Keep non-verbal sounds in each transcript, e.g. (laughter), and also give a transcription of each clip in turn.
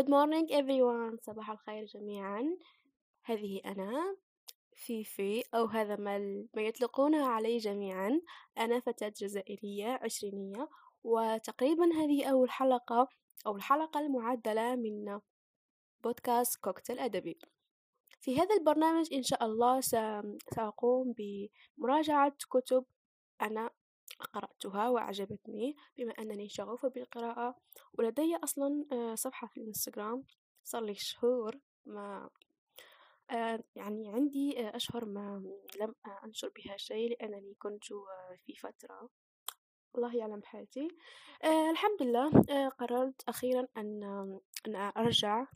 Good morning everyone. صباح الخير جميعا. هذه أنا فيفي أو هذا ما, ما يطلقونها علي جميعا. أنا فتاة جزائرية عشرينية وتقريبا هذه أول حلقة أو الحلقة المعدلة من بودكاست كوكتيل أدبي. في هذا البرنامج إن شاء الله سأقوم بمراجعة كتب أنا قرأتها وأعجبتني بما أنني شغوفة بالقراءة. ولدي أصلا آه، صفحة في الإنستغرام صار لي شهور ما آه، يعني عندي آه، أشهر ما لم أنشر بها شيء لأنني كنت في فترة الله يعلم حالتي الحمد لله قررت أخيرا أن أن أرجع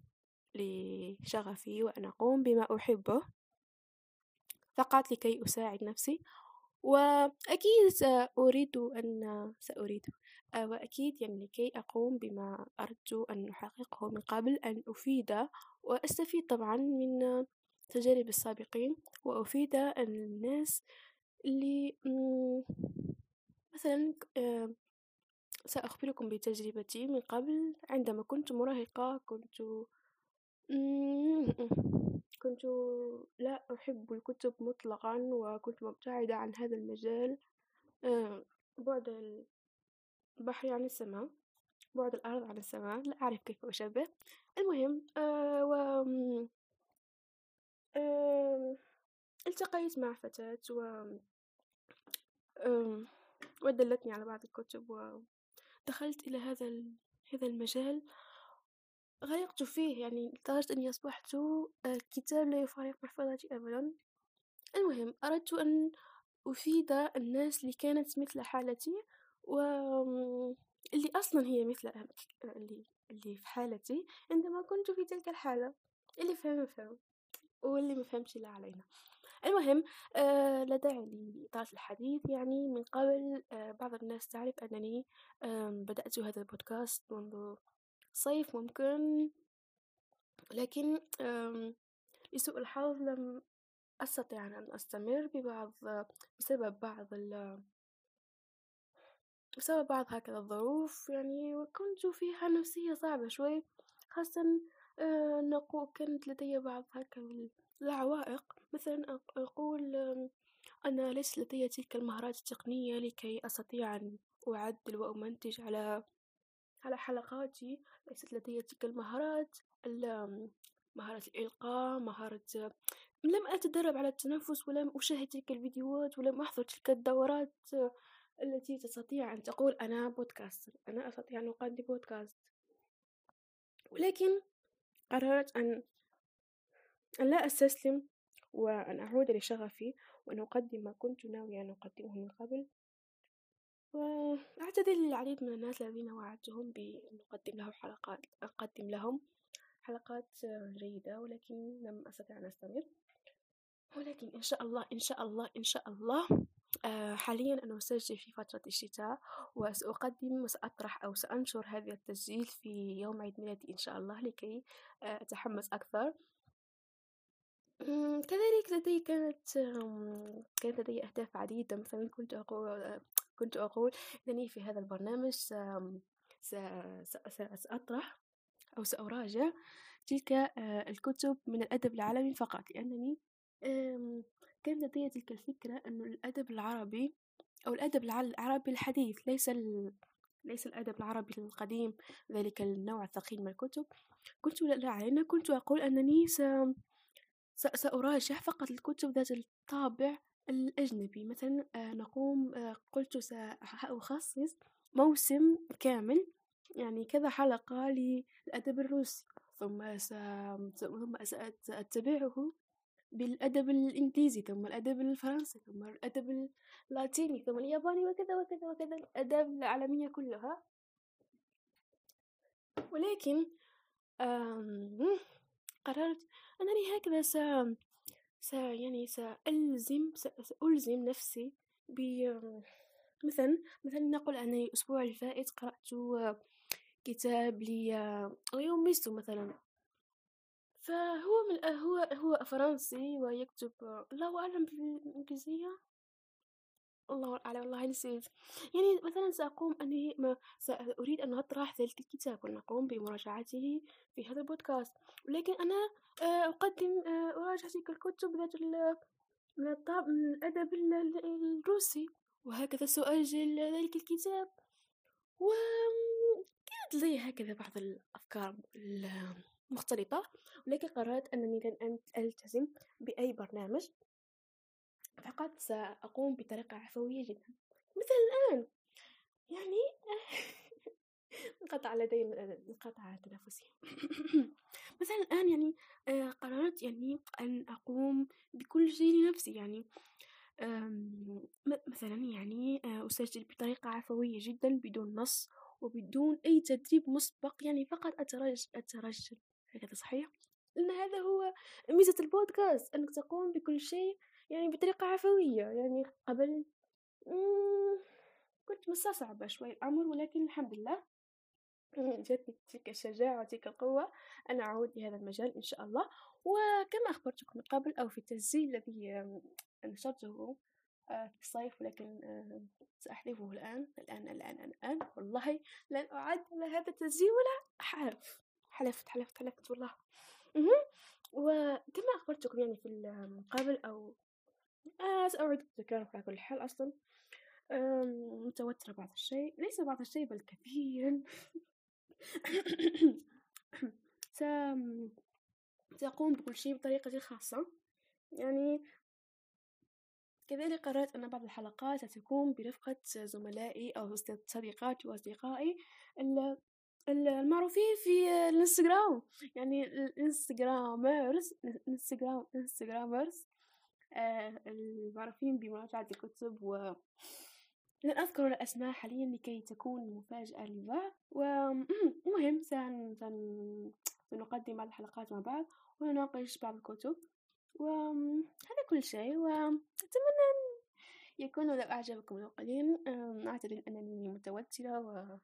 لشغفي وأن أقوم بما أحبه. فقط لكي أساعد نفسي وأكيد سأريد أن سأريد وأكيد يعني لكي أقوم بما أردت أن أحققه من قبل أن أفيد وأستفيد طبعا من تجارب السابقين وأفيد الناس اللي مثلا سأخبركم بتجربتي من قبل عندما كنت مراهقة كنت كنت لا أحب الكتب مطلقا وكنت مبتعدة عن هذا المجال. آه، بعد البحر عن السماء بعد الأرض عن السماء لا أعرف كيف أشبه. المهم آه، و آه، التقيت مع فتاة و ودلتني على بعض الكتب ودخلت إلى هذا هذا المجال. غرقت فيه يعني لدرجة أني أصبحت آه، كتاب لا يفارق محفظتي أبدا. المهم أردت أن أفيد الناس اللي كانت مثل حالتي و اللي أصلا هي مثل اللي اللي في حالتي عندما كنت في تلك الحالة. اللي فهم فهم واللي ما فهمش لا علينا. المهم آه لا داعي الحديث يعني من قبل آه بعض الناس تعرف أنني آه بدأت هذا البودكاست منذ صيف ممكن لكن لسوء الحظ لم أستطع أن أستمر ببعض بسبب بعض ال بسبب بعض هكذا الظروف. يعني وكنت فيها نفسية صعبة شوي خاصة آه، نقول كانت لدي بعض هكذا العوائق. مثلا أقول أنا ليس لدي تلك المهارات التقنية لكي أستطيع أن أعدل وأمنتج على على حلقاتي. ليست لدي تلك المهارات مهارة الإلقاء مهارة لم أتدرب على التنفس ولم أشاهد تلك الفيديوهات ولم أحضر تلك الدورات التي تستطيع أن تقول أنا بودكاستر أنا أستطيع أن أقدم بودكاست. ولكن قررت أن أن لا أستسلم وأن أعود لشغفي وأن أقدم ما كنت ناوية أن أقدمه من قبل. وأعتذر للعديد من الناس الذين وعدتهم بأن أقدم لهم حلقات أقدم لهم حلقات جيدة ولكن لم أستطع أن أستمر. ولكن إن شاء الله إن شاء الله إن شاء الله آه، حاليا أنا أسجل في فترة الشتاء وسأقدم وسأطرح أو سأنشر هذا التسجيل في يوم عيد ميلادي إن شاء الله لكي آه، أتحمس أكثر. كذلك لدي كانت كانت لدي أهداف عديدة. مثلا كنت أقول كنت أقول أنني في هذا البرنامج سأطرح أو سأراجع تلك آه، الكتب من الأدب العالمي فقط لأنني كان لدي تلك الفكرة أن الأدب العربي أو الأدب العربي الحديث ليس ليس الأدب العربي القديم ذلك النوع الثقيل من الكتب. كنت لا كنت أقول أنني س... سأراجع فقط الكتب ذات الطابع الأجنبي. مثلا آه، نقوم آه، قلت سأخصص موسم كامل يعني كذا حلقة للأدب الروسي. ثم سأتبعه بالأدب الإنجليزي ثم الأدب الفرنسي ثم الأدب اللاتيني ثم الياباني وكذا وكذا وكذا. الآداب العالمية كلها. ولكن قررت أنني هكذا س يعني سألزم سألزم نفسي ب مثلا مثلا نقول أنني الأسبوع الفائت قرأت كتاب لغيوم ميستو مثلا. فهو من هو هو فرنسي ويكتب الله أعلم بالإنجليزية الله أعلم والله نسيت يعني مثلا سأقوم أني ما سأريد أن أطرح ذلك الكتاب ونقوم بمراجعته في هذا البودكاست. ولكن أنا آه، أقدم آه، أراجع تلك الكتب ذات من الطاب من الأدب الروسي. وهكذا سؤال ذلك الكتاب. وكانت لدي هكذا بعض الأفكار المختلطة. ولكن قررت أنني لن ألتزم بأي برنامج. فقط سأقوم بطريقة عفوية جدا. مثل الآن يعني (laughs) انقطع لدي انقطع تنفسي. (laughs) مثلا الآن يعني آه، قررت يعني أن أقوم بكل شيء لنفسي. يعني مثلا يعني آه، أسجل بطريقة عفوية جدا بدون نص وبدون أي تدريب مسبق. يعني فقط أترجل أترجل. هكذا صحيح؟ لأن هذا هو ميزة البودكاست أنك تقوم بكل شيء يعني بطريقة عفوية يعني قبل كنت مستصعبة شوي الأمر ولكن الحمد لله. (laughs) جاتني تلك الشجاعة وتلك القوة أن أعود لهذا المجال إن شاء الله. وكما أخبرتكم من قبل أو في التسجيل الذي نشرته آه، في الصيف ولكن آه، سأحذفه الآن الآن الآن الآن. والله لن أعد على هذا التسجيل ولا حلف حلفت حلفت حلفت والله. وكما أخبرتكم يعني في قبل أو آه سأعيد التكرار على كل حال أصلا. متوترة بعض الشيء. ليس بعض الشيء بل كثيرا. (coughs) سأقوم بكل شيء بطريقتي الخاصة. يعني كذلك قررت أن بعض الحلقات ستكون برفقة زملائي أو صديقاتي وأصدقائي المعروفين في الإنستغرام. يعني الانستغرامرز إنستغرام إنستغرامرز. آه، المعروفين بمراجعة الكتب و لن أذكر الأسماء حاليا لكي تكون مفاجأة للبعض ومهم (clears throat) سن... سن... سنقدم بعض الحلقات مع بعض ونناقش بعض الكتب. وهذا (clears throat) كل شيء وأتمنى أن يكون لو أعجبكم القليل أعتذر أنني متوترة و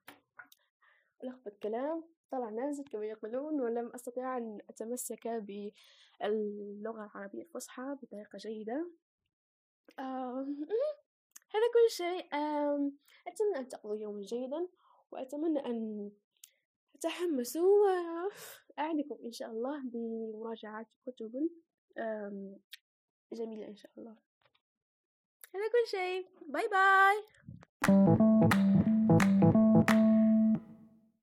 ألخبط كلام طلع نازل كما يقولون ولم أستطيع أن أتمسك باللغة العربية الفصحى بطريقة جيدة. (laughs) هذا كل شيء. أتمنى أن تقضوا يوما جيدا وأتمنى أن تتحمسوا وأعدكم إن شاء الله بمراجعة كتب. جميلة إن شاء الله. هذا كل شيء. باي باي.